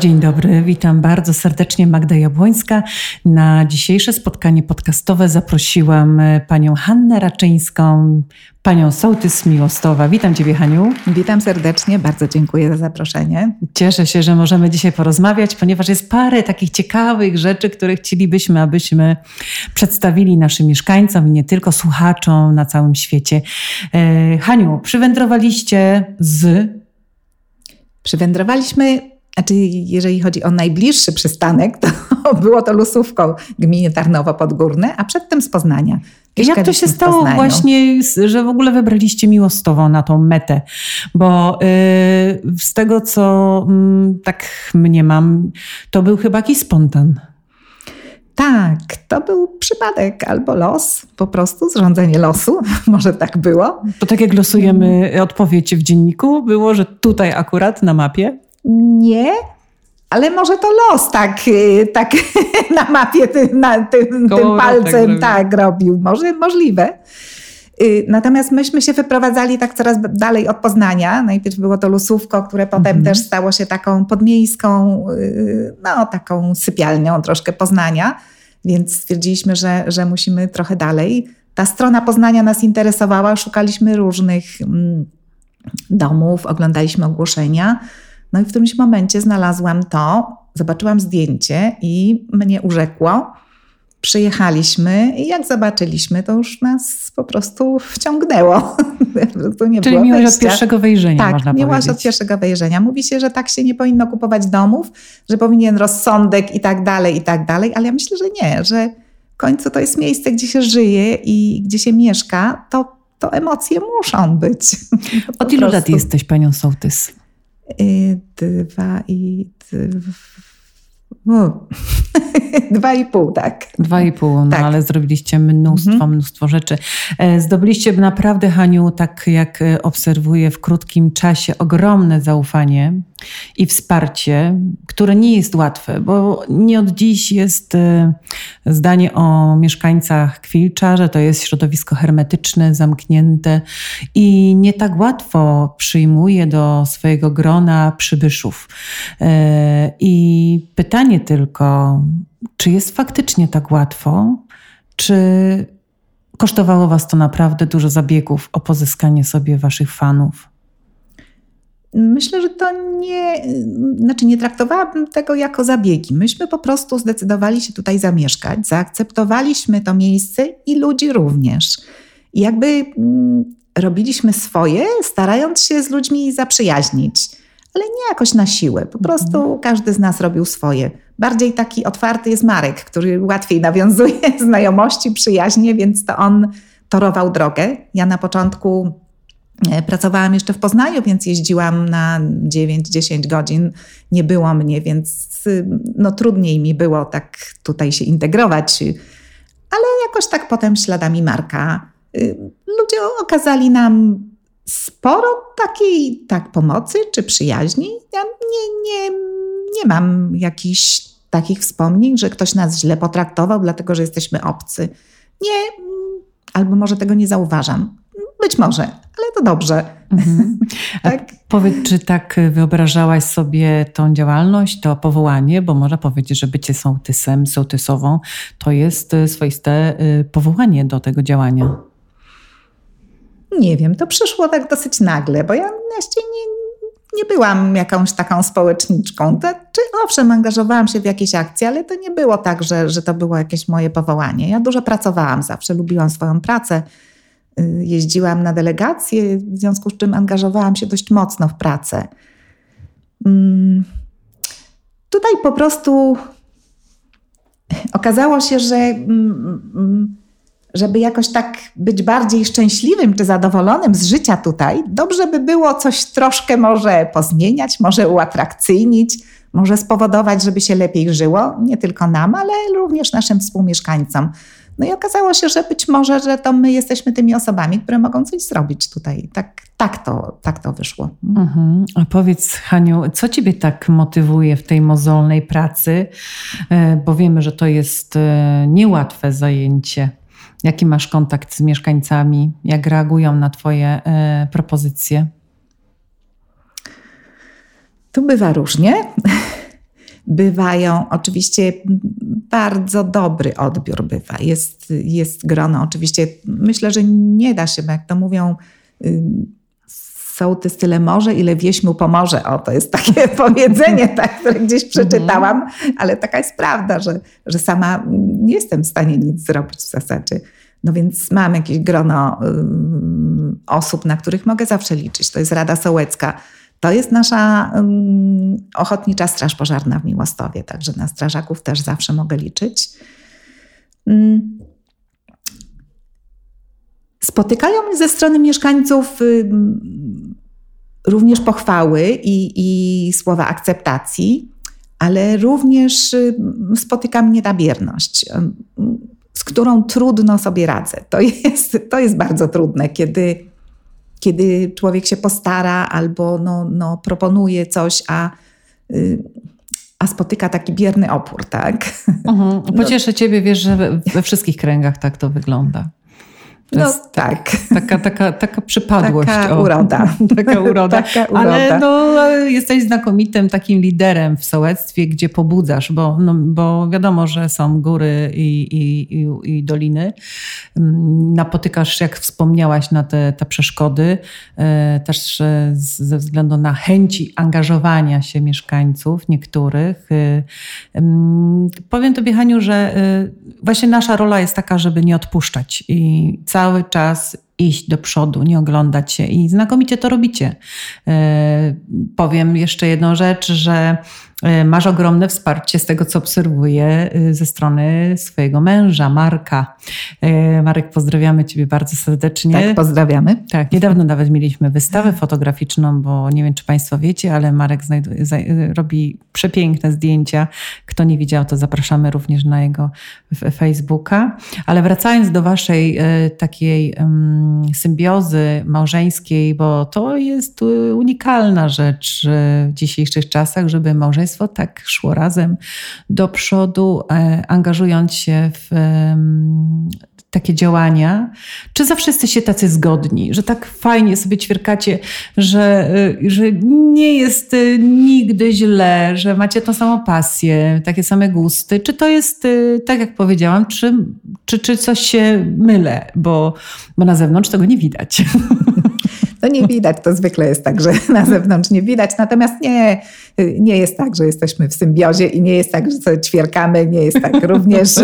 Dzień dobry. Witam bardzo serdecznie Magda Jabłońska. Na dzisiejsze spotkanie podcastowe zaprosiłam e, panią Hannę Raczyńską, panią Sołtys Miłostowa. Witam ciebie, Haniu. Witam serdecznie, bardzo dziękuję za zaproszenie. Cieszę się, że możemy dzisiaj porozmawiać, ponieważ jest parę takich ciekawych rzeczy, które chcielibyśmy, abyśmy przedstawili naszym mieszkańcom i nie tylko słuchaczom na całym świecie. E, Haniu, przywędrowaliście z Przywędrowaliśmy znaczy, jeżeli chodzi o najbliższy przystanek, to było to Lusówko gminy Tarnowo Podgórne, a przedtem z Poznania. Jak to się stało właśnie, że w ogóle wybraliście Miłostowo na tą metę? Bo yy, z tego, co yy, tak mniemam, to był chyba jakiś spontan. Tak, to był przypadek albo los, po prostu zrządzenie losu, może tak było. To tak jak losujemy odpowiedź w dzienniku, było, że tutaj akurat na mapie? Nie, ale może to los tak, y, tak na mapie ty, na, ty, tym palcem tak, tak robił. Może możliwe. Y, natomiast myśmy się wyprowadzali tak coraz dalej od Poznania. Najpierw było to Lusówko, które potem mhm. też stało się taką podmiejską, y, no taką sypialnią troszkę Poznania. Więc stwierdziliśmy, że, że musimy trochę dalej. Ta strona Poznania nas interesowała, szukaliśmy różnych mm, domów, oglądaliśmy ogłoszenia. No i w którymś momencie znalazłam to, zobaczyłam zdjęcie i mnie urzekło. Przyjechaliśmy i jak zobaczyliśmy, to już nas po prostu wciągnęło. nie Czyli miłość od pierwszego wejrzenia, tak, można miłość od pierwszego wejrzenia. Mówi się, że tak się nie powinno kupować domów, że powinien rozsądek i tak dalej, i tak dalej, ale ja myślę, że nie, że w końcu to jest miejsce, gdzie się żyje i gdzie się mieszka, to, to emocje muszą być. Od ilu lat jesteś panią Sołtys? Dwa i Dwa i pół, tak. Dwa i pół, no tak. ale zrobiliście mnóstwo, mhm. mnóstwo rzeczy. E, zdobyliście naprawdę, Haniu, tak jak e, obserwuję w krótkim czasie, ogromne zaufanie i wsparcie, które nie jest łatwe, bo nie od dziś jest e, zdanie o mieszkańcach Kwilcza, że to jest środowisko hermetyczne, zamknięte i nie tak łatwo przyjmuje do swojego grona przybyszów. I pytanie tylko, czy jest faktycznie tak łatwo, czy kosztowało Was to naprawdę dużo zabiegów o pozyskanie sobie Waszych fanów? Myślę, że to nie, znaczy nie traktowałabym tego jako zabiegi. Myśmy po prostu zdecydowali się tutaj zamieszkać, zaakceptowaliśmy to miejsce i ludzi również. I jakby mm, robiliśmy swoje, starając się z ludźmi zaprzyjaźnić, ale nie jakoś na siłę. Po prostu mhm. każdy z nas robił swoje. Bardziej taki otwarty jest Marek, który łatwiej nawiązuje znajomości, przyjaźnie, więc to on torował drogę. Ja na początku Pracowałam jeszcze w Poznaniu, więc jeździłam na 9-10 godzin. Nie było mnie, więc no, trudniej mi było tak tutaj się integrować. Ale jakoś tak potem śladami Marka. Y, ludzie okazali nam sporo takiej tak pomocy czy przyjaźni. Ja nie, nie, nie mam jakichś takich wspomnień, że ktoś nas źle potraktował, dlatego że jesteśmy obcy. Nie, albo może tego nie zauważam. Być może, ale to dobrze. Mhm. tak? Powiedz, czy tak wyobrażałaś sobie tą działalność, to powołanie, bo można powiedzieć, że bycie sołtysem, sołtysową to jest swoiste y, powołanie do tego działania. Nie wiem, to przyszło tak dosyć nagle, bo ja jeszcze nie, nie byłam jakąś taką społeczniczką. To, czy owszem, angażowałam się w jakieś akcje, ale to nie było tak, że, że to było jakieś moje powołanie. Ja dużo pracowałam zawsze, lubiłam swoją pracę. Y, jeździłam na delegacje, w związku z czym angażowałam się dość mocno w pracę. Mm, tutaj po prostu okazało się, że mm, żeby jakoś tak być bardziej szczęśliwym czy zadowolonym z życia tutaj, dobrze by było coś troszkę może pozmieniać, może uatrakcyjnić, może spowodować, żeby się lepiej żyło, nie tylko nam, ale również naszym współmieszkańcom. No i okazało się, że być może, że to my jesteśmy tymi osobami, które mogą coś zrobić tutaj. Tak, tak, to, tak to wyszło. Mhm. A powiedz, Haniu, co Ciebie tak motywuje w tej mozolnej pracy? E, bo wiemy, że to jest e, niełatwe zajęcie. Jaki masz kontakt z mieszkańcami? Jak reagują na Twoje e, propozycje? Tu bywa różnie. Bywają oczywiście bardzo dobry odbiór bywa. Jest, jest grono. Oczywiście myślę, że nie da się, bo jak to mówią sołtys tyle może, ile wieś mu pomoże. O, to jest takie powiedzenie, tak, które gdzieś przeczytałam, ale taka jest prawda, że, że sama nie jestem w stanie nic zrobić w zasadzie. No więc mam jakieś grono y, osób, na których mogę zawsze liczyć. To jest Rada Sołecka. To jest nasza y, Ochotnicza Straż Pożarna w Miłostowie, także na strażaków też zawsze mogę liczyć. Y, spotykają mnie ze strony mieszkańców y, również pochwały i, i słowa akceptacji, ale również y, spotyka mnie ta bierność z którą trudno sobie radzę. To jest, to jest bardzo trudne, kiedy, kiedy człowiek się postara albo no, no, proponuje coś, a, y, a spotyka taki bierny opór, tak? Mhm. Pocieszę no. Ciebie, wiesz, że we wszystkich kręgach tak to wygląda. No tak. Taka, taka, taka przypadłość. Taka o, uroda. taka uroda. taka uroda. Ale no, jesteś znakomitym takim liderem w sołectwie, gdzie pobudzasz, bo, no, bo wiadomo, że są góry i, i, i, i doliny. Mm, napotykasz, jak wspomniałaś, na te, te przeszkody, e, też e, ze względu na chęci angażowania się mieszkańców niektórych. E, mm, powiem Tobie, Haniu, że właśnie nasza rola jest taka, żeby nie odpuszczać i cały czas iść do przodu, nie oglądać się i znakomicie to robicie. E, powiem jeszcze jedną rzecz, że E, masz ogromne wsparcie z tego, co obserwuję e, ze strony swojego męża, Marka. Marek, pozdrawiamy Ciebie bardzo serdecznie. Tak, pozdrawiamy. Tak, niedawno nawet mieliśmy wystawę fotograficzną, bo nie wiem, czy Państwo wiecie, ale Marek znajduje, robi przepiękne zdjęcia. Kto nie widział, to zapraszamy również na jego Facebooka. Ale wracając do Waszej takiej um, symbiozy małżeńskiej, bo to jest unikalna rzecz w dzisiejszych czasach, żeby małżeństwo tak szło razem do przodu, e, angażując się w takie działania? Czy zawsze jesteście tacy zgodni, że tak fajnie sobie ćwierkacie, że, e, że nie jest e, nigdy źle, że macie tą samą pasję, takie same gusty? Czy to jest, tak jak powiedziałam, czy, czy, czy coś się mylę, bo, bo na zewnątrz tego nie widać? To nie widać, to zwykle jest tak, że na zewnątrz nie widać. Natomiast nie, nie jest tak, że jesteśmy w symbiozie i nie jest tak, że ćwierkamy, nie jest tak również.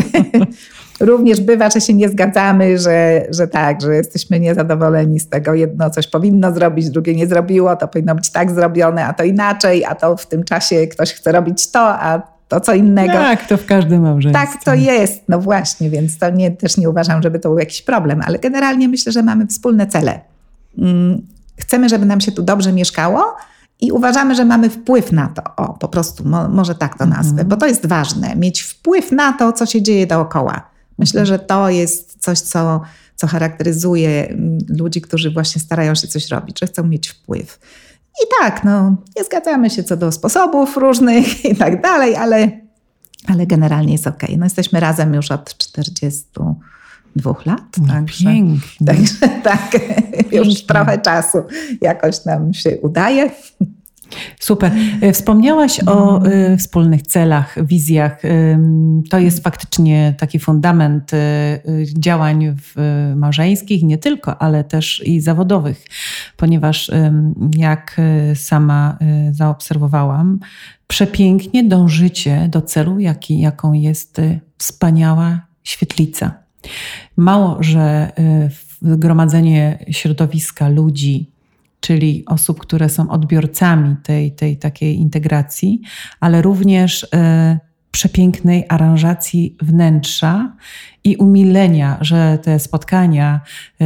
Również bywa, że się nie zgadzamy, że, że tak, że jesteśmy niezadowoleni z tego. Jedno coś powinno zrobić, drugie nie zrobiło, to powinno być tak zrobione, a to inaczej, a to w tym czasie ktoś chce robić to, a to co innego. Tak, to w każdym małżeństwie. Tak, to jest, no właśnie, więc to nie, też nie uważam, żeby to był jakiś problem, ale generalnie myślę, że mamy wspólne cele. Mm, chcemy, żeby nam się tu dobrze mieszkało i uważamy, że mamy wpływ na to. O, po prostu, mo, może tak to nazwę, mhm. bo to jest ważne, mieć wpływ na to, co się dzieje dookoła. Myślę, że to jest coś, co, co charakteryzuje mm, ludzi, którzy właśnie starają się coś robić, że chcą mieć wpływ. I tak, no, nie zgadzamy się co do sposobów różnych i tak dalej, ale, ale generalnie jest ok. No, jesteśmy razem już od 40 dwóch lat. No, także, pięknie. Także tak, pięknie. już trochę czasu jakoś nam się udaje. Super. E, wspomniałaś o y, wspólnych celach, wizjach. Y, to jest faktycznie taki fundament działań małżeńskich, nie tylko, ale też i zawodowych, ponieważ jak sama zaobserwowałam, przepięknie dążycie do celu, jaki, jaką jest wspaniała świetlica. Mało, że gromadzenie środowiska ludzi, czyli osób, które są odbiorcami tej, tej takiej integracji, ale również y, przepięknej aranżacji wnętrza i umilenia, że te spotkania, y,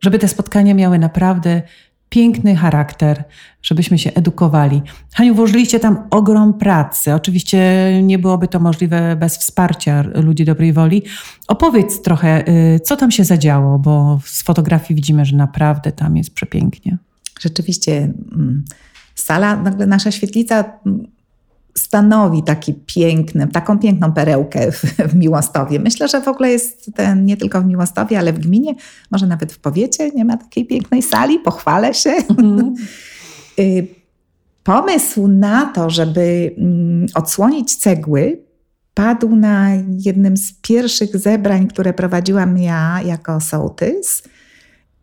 żeby te spotkania miały naprawdę piękny charakter, żebyśmy się edukowali. Haniu, włożyliście tam ogrom pracy. Oczywiście nie byłoby to możliwe bez wsparcia ludzi dobrej woli. Opowiedz trochę, y, co tam się zadziało, bo z fotografii widzimy, że naprawdę tam jest przepięknie. Rzeczywiście, mm, sala, nasza świetlica stanowi taki piękny, taką piękną perełkę w, w Miłostowie. Myślę, że w ogóle jest ten, nie tylko w Miłostowie, ale w gminie, może nawet w powiecie nie ma takiej pięknej sali, pochwalę się. Mm. pomysł na to, żeby mm, odsłonić cegły, padł na jednym z pierwszych zebrań, które prowadziłam ja jako sołtys.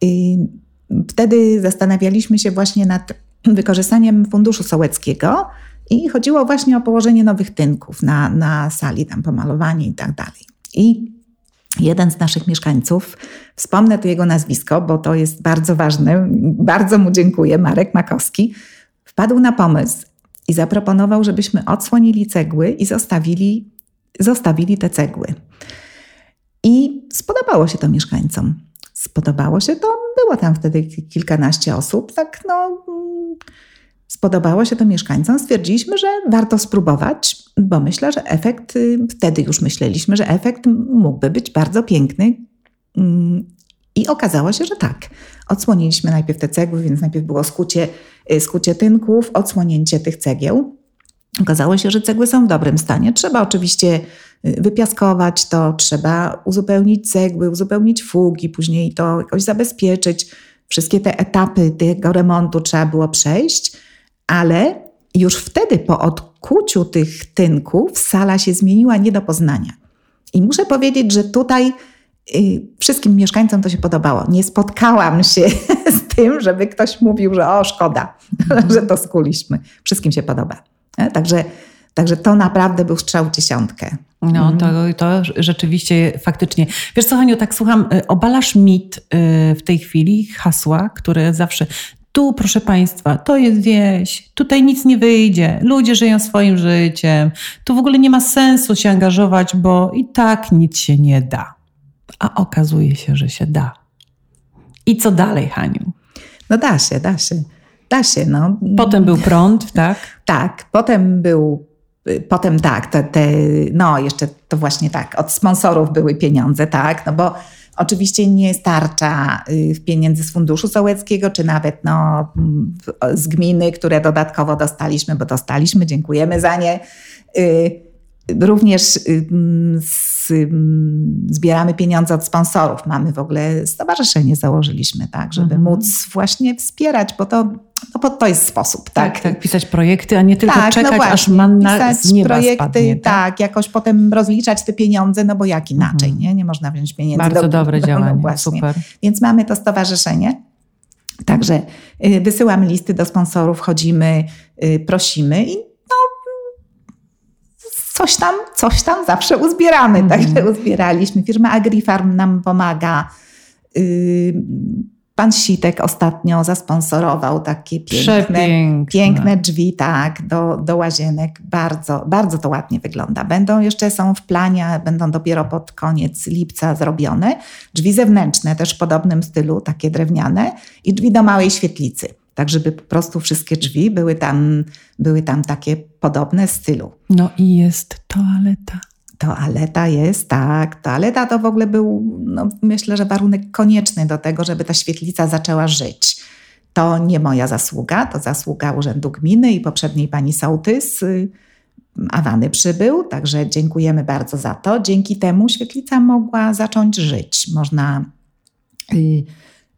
I wtedy zastanawialiśmy się właśnie nad wykorzystaniem funduszu sołeckiego i chodziło właśnie o położenie nowych tynków na, na sali, tam pomalowanie i tak dalej. I jeden z naszych mieszkańców, wspomnę tu jego nazwisko, bo to jest bardzo ważne, bardzo mu dziękuję, Marek Makowski, wpadł na pomysł i zaproponował, żebyśmy odsłonili cegły i zostawili, zostawili te cegły. I spodobało się to mieszkańcom. Spodobało się to, było tam wtedy kilkanaście osób, tak no spodobało się to mieszkańcom, stwierdziliśmy, że warto spróbować, bo myślę, że efekt, y, wtedy już myśleliśmy, że efekt mógłby być bardzo piękny. Mm, I okazało się, że tak. Odsłoniliśmy najpierw te cegły, więc najpierw było skucie, y, skucie tynków, odsłonięcie tych cegieł. Okazało się, że cegły są w dobrym stanie. Trzeba oczywiście y, wypiaskować to, trzeba uzupełnić cegły, uzupełnić fugi, później to jakoś zabezpieczyć. Wszystkie te etapy tego remontu trzeba było przejść ale już wtedy po odkuciu tych tynków sala się zmieniła nie do poznania. I muszę powiedzieć, że tutaj y, wszystkim mieszkańcom to się podobało. Nie spotkałam się z tym, żeby ktoś mówił, że o, szkoda, że to skuliśmy. Wszystkim się podoba. E, także, także to naprawdę był strzał w dziesiątkę. No, to, to rzeczywiście faktycznie. Wiesz co, Haniu, tak słucham, y, obalasz mit y, w tej chwili, hasła, które zawsze tu, proszę Państwa, to jest wieś, tutaj nic nie wyjdzie, ludzie żyją swoim życiem, tu w ogóle nie ma sensu się angażować, bo i tak nic się nie da. A okazuje się, że się da. I co dalej, Haniu? No da się, da się. Da się, no. Potem był prąd, tak? tak, potem był, potem tak, te, te, no jeszcze to właśnie tak, od sponsorów były pieniądze, tak, no bo Oczywiście nie starcza y, pieniędzy z funduszu sołeckiego, czy nawet no, z gminy, które dodatkowo dostaliśmy, bo dostaliśmy, dziękujemy za nie. Y, również y, zbieramy pieniądze od sponsorów. Mamy w ogóle stowarzyszenie założyliśmy, tak, żeby mhm. móc właśnie wspierać, bo to, no bo to jest sposób. Tak, tak, tak pisać projekty, a nie tylko tak, no czekać, no właśnie, aż manna pisać z nieba projekty, spadnie, tak? tak? jakoś potem rozliczać te pieniądze, no bo jak inaczej, mhm. nie? Nie można wziąć pieniędzy. Bardzo do, dobre no działanie, no super. Więc mamy to stowarzyszenie. Także y, wysyłamy listy do sponsorów, chodzimy, y, prosimy i coś tam, coś tam zawsze uzbieramy. Mm. Także uzbieraliśmy. Firma AgriFarm nam pomaga. Y, pan Sitek ostatnio zasponsorował takie piękne, piękne drzwi tak, do, do łazienek. Bardzo, bardzo to ładnie wygląda. Będą jeszcze, są w planie, będą dopiero pod koniec lipca zrobione. Drzwi zewnętrzne też w podobnym stylu, takie drewniane i drzwi do małej świetlicy tak żeby po prostu wszystkie drzwi były tam, były tam takie podobne stylu. No i jest toaleta. Toaleta jest, tak. Toaleta to w ogóle był, no, myślę, że warunek konieczny do tego, żeby ta świetlica zaczęła żyć. To nie moja zasługa, to zasługa Urzędu Gminy i poprzedniej pani sołtys. Awany przybył, także dziękujemy bardzo za to. Dzięki temu świetlica mogła zacząć żyć. Można y,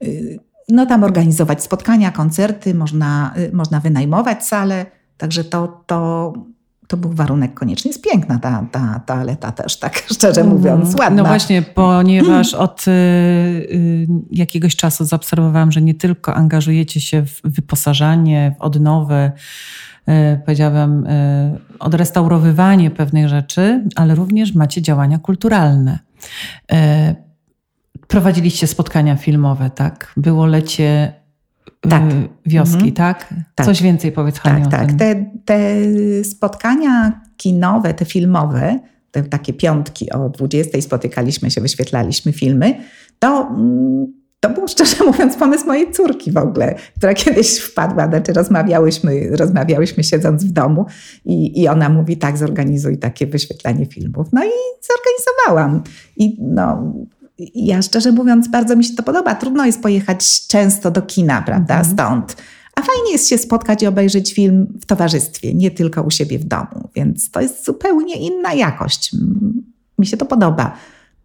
y, no tam organizować spotkania, koncerty, można, y, można wynajmować salę, także to, to, to był warunek konieczny. Jest piękna ta, ta toaleta też, tak szczerze mhm. mówiąc, ładna. No właśnie, ponieważ od y, y, jakiegoś czasu zaobserwowałam, że nie tylko angażujecie się w wyposażanie, w odnowę, y, powiedziałabym, y, odrestaurowywanie pewnych rzeczy, ale również macie działania kulturalne. Y, Prowadziliście spotkania filmowe, tak? Było lecie y, tak. wioski, mhm. tak? tak? Coś więcej powiedz Hani Tak, tak. Te, te spotkania kinowe, te filmowe, te takie piątki o 20 spotykaliśmy się, wyświetlaliśmy filmy, to, mm, to był szczerze mówiąc pomysł mojej córki w ogóle, która kiedyś wpadła, znaczy rozmawiałyśmy, rozmawiałyśmy siedząc w domu i, i ona mówi tak, zorganizuj takie wyświetlanie filmów. No i zorganizowałam. I no, ja szczerze mówiąc, bardzo mi się to podoba. Trudno jest pojechać często do kina, prawda, mm. stąd. A fajnie jest się spotkać i obejrzeć film w towarzystwie, nie tylko u siebie w domu. Więc to jest zupełnie inna jakość. Mi się to podoba.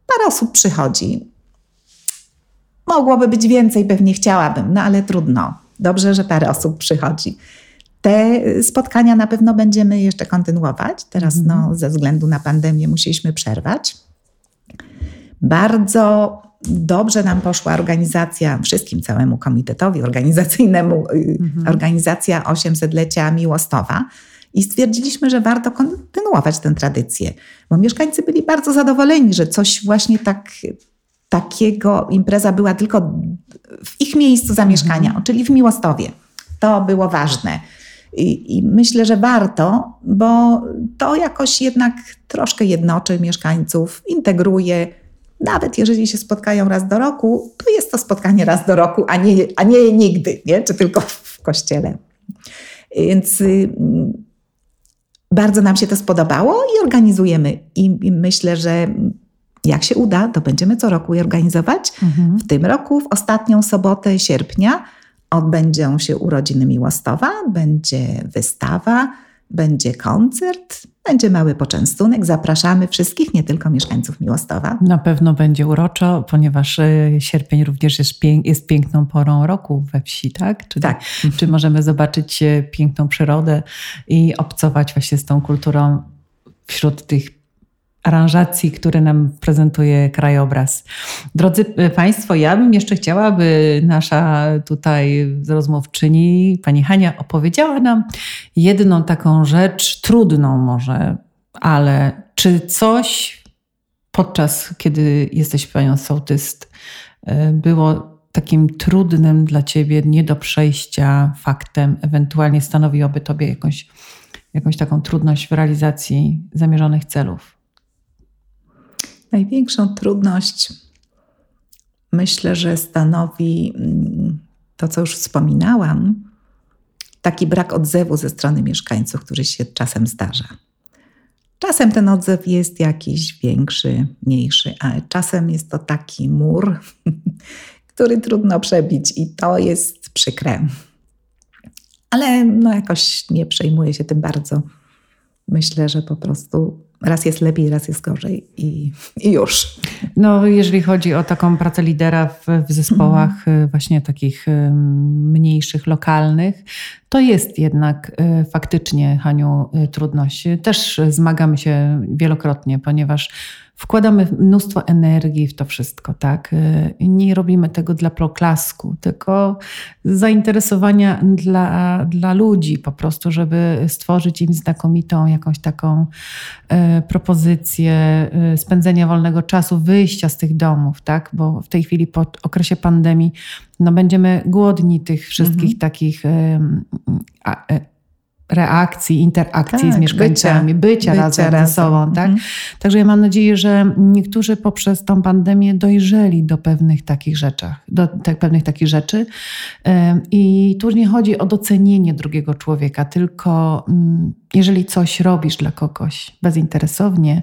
Parę osób przychodzi. Mogłoby być więcej, pewnie chciałabym, no ale trudno. Dobrze, że parę osób przychodzi. te spotkania na pewno będziemy jeszcze kontynuować. Teraz no, Mhm. ze względu na pandemię musieliśmy przerwać. Bardzo dobrze nam poszła organizacja, wszystkim całemu komitetowi organizacyjnemu, y, Mhm. organizacja 800-lecia Miłostowa. I stwierdziliśmy, że warto kontynuować tę tradycję, bo mieszkańcy byli bardzo zadowoleni, że coś właśnie tak, takiego impreza była tylko w ich miejscu zamieszkania, czyli w Miłostowie. To było ważne. I, I myślę, że warto, bo to jakoś jednak troszkę jednoczy mieszkańców, integruje. Nawet jeżeli się spotkają raz do roku, to jest to spotkanie raz do roku, a nie, a nie nigdy, nie? czy tylko w kościele. Więc y, bardzo nam się to spodobało i organizujemy. I, I myślę, że jak się uda, to będziemy co roku je organizować. Mhm. W tym roku, w ostatnią sobotę sierpnia, odbędą się urodziny Miłostowa, będzie wystawa, będzie koncert, będzie mały poczęstunek. Zapraszamy wszystkich, nie tylko mieszkańców Miłostowa. Na pewno będzie uroczo, ponieważ e, sierpień również jest, pię- jest piękną porą roku we wsi, tak? Czyli, Tak. Czy możemy zobaczyć e, piękną przyrodę i obcować właśnie z tą kulturą wśród tych aranżacji, które nam prezentuje krajobraz. Drodzy e, Państwo, ja bym jeszcze chciała, by nasza tutaj rozmówczyni, pani Hania, opowiedziała nam jedną taką rzecz, trudną może, ale czy coś podczas kiedy jesteś panią sołtyst, y, było takim trudnym dla ciebie, nie do przejścia faktem, ewentualnie stanowiłoby tobie jakąś, jakąś taką trudność w realizacji zamierzonych celów? Największą trudność myślę, że stanowi mm, to, co już wspominałam, taki brak odzewu ze strony mieszkańców, który się czasem zdarza. Czasem ten odzew jest jakiś większy, mniejszy, ale czasem jest to taki mur, który trudno przebić i to jest przykre. Ale no jakoś nie przejmuję się tym bardzo. Myślę, że po prostu raz jest lepiej, raz jest gorzej i, i już. No, jeżeli chodzi o taką pracę lidera w, w zespołach y, właśnie takich y, mniejszych, lokalnych, to jest jednak y, faktycznie, Haniu, trudność. Też zmagamy się wielokrotnie, ponieważ wkładamy mnóstwo energii w to wszystko, tak? Y, Nie robimy tego dla proklasku, tylko zainteresowania dla, dla ludzi po prostu, żeby stworzyć im znakomitą jakąś taką e, propozycję e, spędzenia wolnego czasu, wyjścia z tych domów, tak? Bo w tej chwili po okresie pandemii no, będziemy głodni tych wszystkich takich em, a, e, reakcji, interakcji Tak, z mieszkańcami, bycia, bycia razem, razem. ze sobą, tak? Mhm. Także ja mam nadzieję, że niektórzy poprzez tą pandemię dojrzeli do pewnych takich rzeczach, do te, pewnych takich rzeczy. I tu nie chodzi o docenienie drugiego człowieka, tylko mm, jeżeli coś robisz dla kogoś bezinteresownie,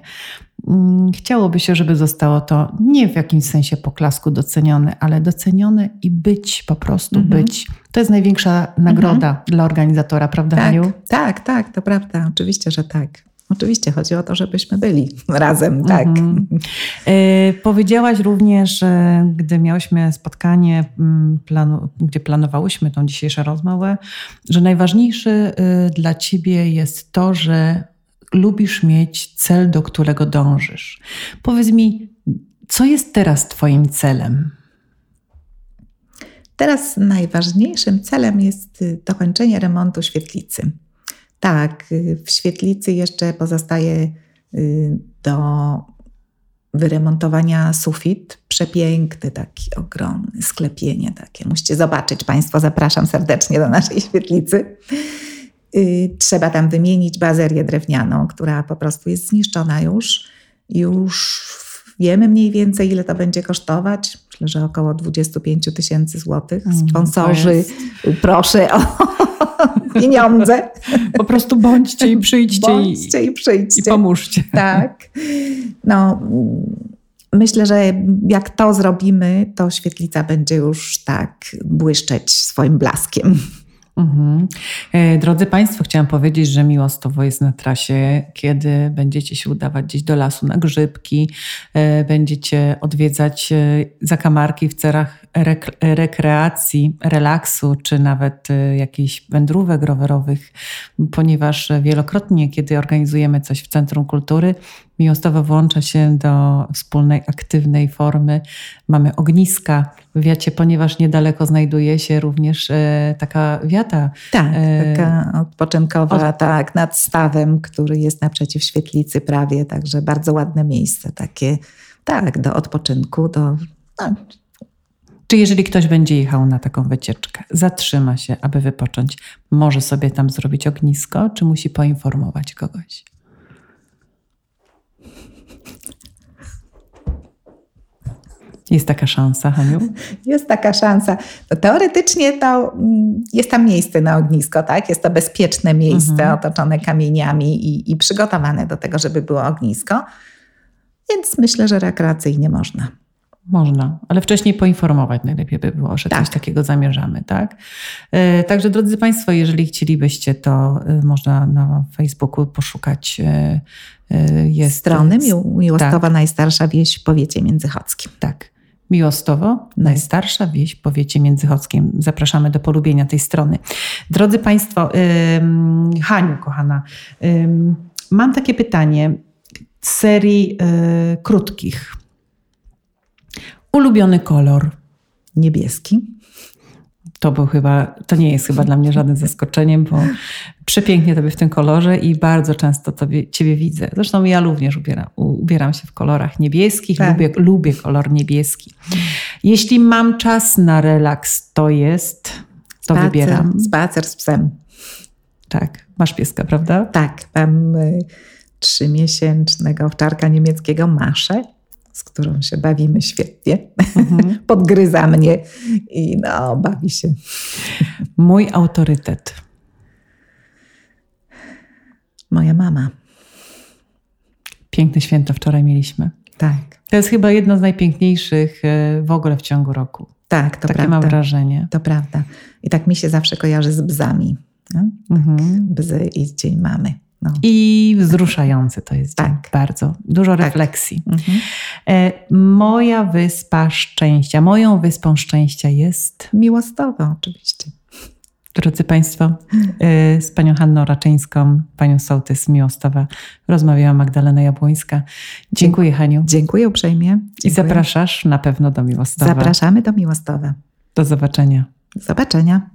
chciałoby się, żeby zostało to nie w jakimś sensie poklasku docenione, ale docenione i być po prostu, Mhm. być. To jest największa nagroda dla organizatora, prawda? Tak, tak, tak, to prawda. Oczywiście, że tak. Oczywiście chodzi o to, żebyśmy byli razem, tak. Mhm. Powiedziałaś również, gdy miałyśmy spotkanie, mm, planu, gdzie planowałyśmy tą dzisiejszą rozmowę, że najważniejszy y, dla ciebie jest to, że lubisz mieć cel, do którego dążysz. Powiedz mi, co jest teraz twoim celem? Teraz najważniejszym celem jest y, dokończenie remontu świetlicy. Tak, y, w świetlicy jeszcze pozostaje y, do wyremontowania sufit. Przepiękny, taki ogromny, sklepienie takie. Musicie zobaczyć Państwo, zapraszam serdecznie do naszej świetlicy. Y, Trzeba tam wymienić bazerię drewnianą, która po prostu jest zniszczona już. Już wiemy mniej więcej, ile to będzie kosztować. Myślę, że około 25 000 tysięcy złotych. Mm, Sponsorzy, proszę o pieniądze. Po prostu bądźcie i przyjdźcie Bądźcie i i, przyjdźcie. i pomóżcie. Tak. No, myślę, że jak to zrobimy, to świetlica będzie już tak błyszczeć swoim blaskiem. Mhm. E, drodzy Państwo, chciałam powiedzieć, że Miłostowo jest na trasie, kiedy będziecie się udawać gdzieś do lasu na grzybki, e, będziecie odwiedzać e, zakamarki w celach rekreacji, relaksu, czy nawet jakichś wędrówek rowerowych, ponieważ wielokrotnie, kiedy organizujemy coś w Centrum Kultury, Miłostowo włącza się do wspólnej, aktywnej formy. Mamy ogniska wiacie, ponieważ niedaleko znajduje się również e, taka wiata. Tak, e, taka odpoczynkowa, od... tak, nad stawem, który jest naprzeciw świetlicy prawie, także bardzo ładne miejsce takie, tak, do odpoczynku, do... No. Czy jeżeli ktoś będzie jechał na taką wycieczkę, zatrzyma się, aby wypocząć, może sobie tam zrobić ognisko, czy musi poinformować kogoś? Jest taka szansa, Haniu? Jest taka szansa. No, teoretycznie to mm, jest tam miejsce na ognisko, tak? Jest to bezpieczne miejsce mhm. otoczone kamieniami i, i przygotowane do tego, żeby było ognisko. Więc myślę, że rekreacyjnie można. Można, ale wcześniej poinformować najlepiej by było, że tak. coś takiego zamierzamy, tak? E, także drodzy Państwo, jeżeli chcielibyście, to e, można na Facebooku poszukać e, jest strony Miłostowa tak. Najstarsza Wieś w powiecie międzychodzkim. Tak. Miłostowo, najstarsza wieś w powiecie międzychodzkim. Zapraszamy do polubienia tej strony. Drodzy Państwo, Haniu, kochana, mam takie pytanie z serii krótkich. Ulubiony kolor? Niebieski. To był chyba, to nie jest chyba dla mnie żadnym zaskoczeniem, bo przepięknie tobie w tym kolorze i bardzo często tobie, ciebie widzę. Zresztą ja również ubieram, ubieram się w kolorach niebieskich, tak. lubię, lubię kolor niebieski. Jeśli mam czas na relaks, to jest, to spacer, wybieram. Spacer z psem. Tak, masz pieska, prawda? Tak, mam y, trzymiesięcznego owczarka niemieckiego Maszę z którą się bawimy świetnie. Mhm. Podgryza mnie i no, bawi się. Mój autorytet. Moja mama. Piękne święto wczoraj mieliśmy. Tak. To jest chyba jedno z najpiękniejszych e, w ogóle w ciągu roku. Tak, to Takie prawda. mam wrażenie. To prawda. I tak mi się zawsze kojarzy z bzami. No? Tak. Mhm. Bzy i dzień mamy. No. I wzruszający to jest tak. bardzo. Dużo tak. refleksji. Mhm. E, moja wyspa szczęścia. Moją wyspą szczęścia jest. Miłostowa, oczywiście. Drodzy Państwo, e, z panią Hanną Raczyńską, panią sołtys Miłostowa rozmawiała Magdalena Jabłońska. Dziękuję Haniu. Dziękuję uprzejmie. Dziękuję. I zapraszasz na pewno do Miłostowa. Zapraszamy do Miłostowa. Do zobaczenia. Do zobaczenia.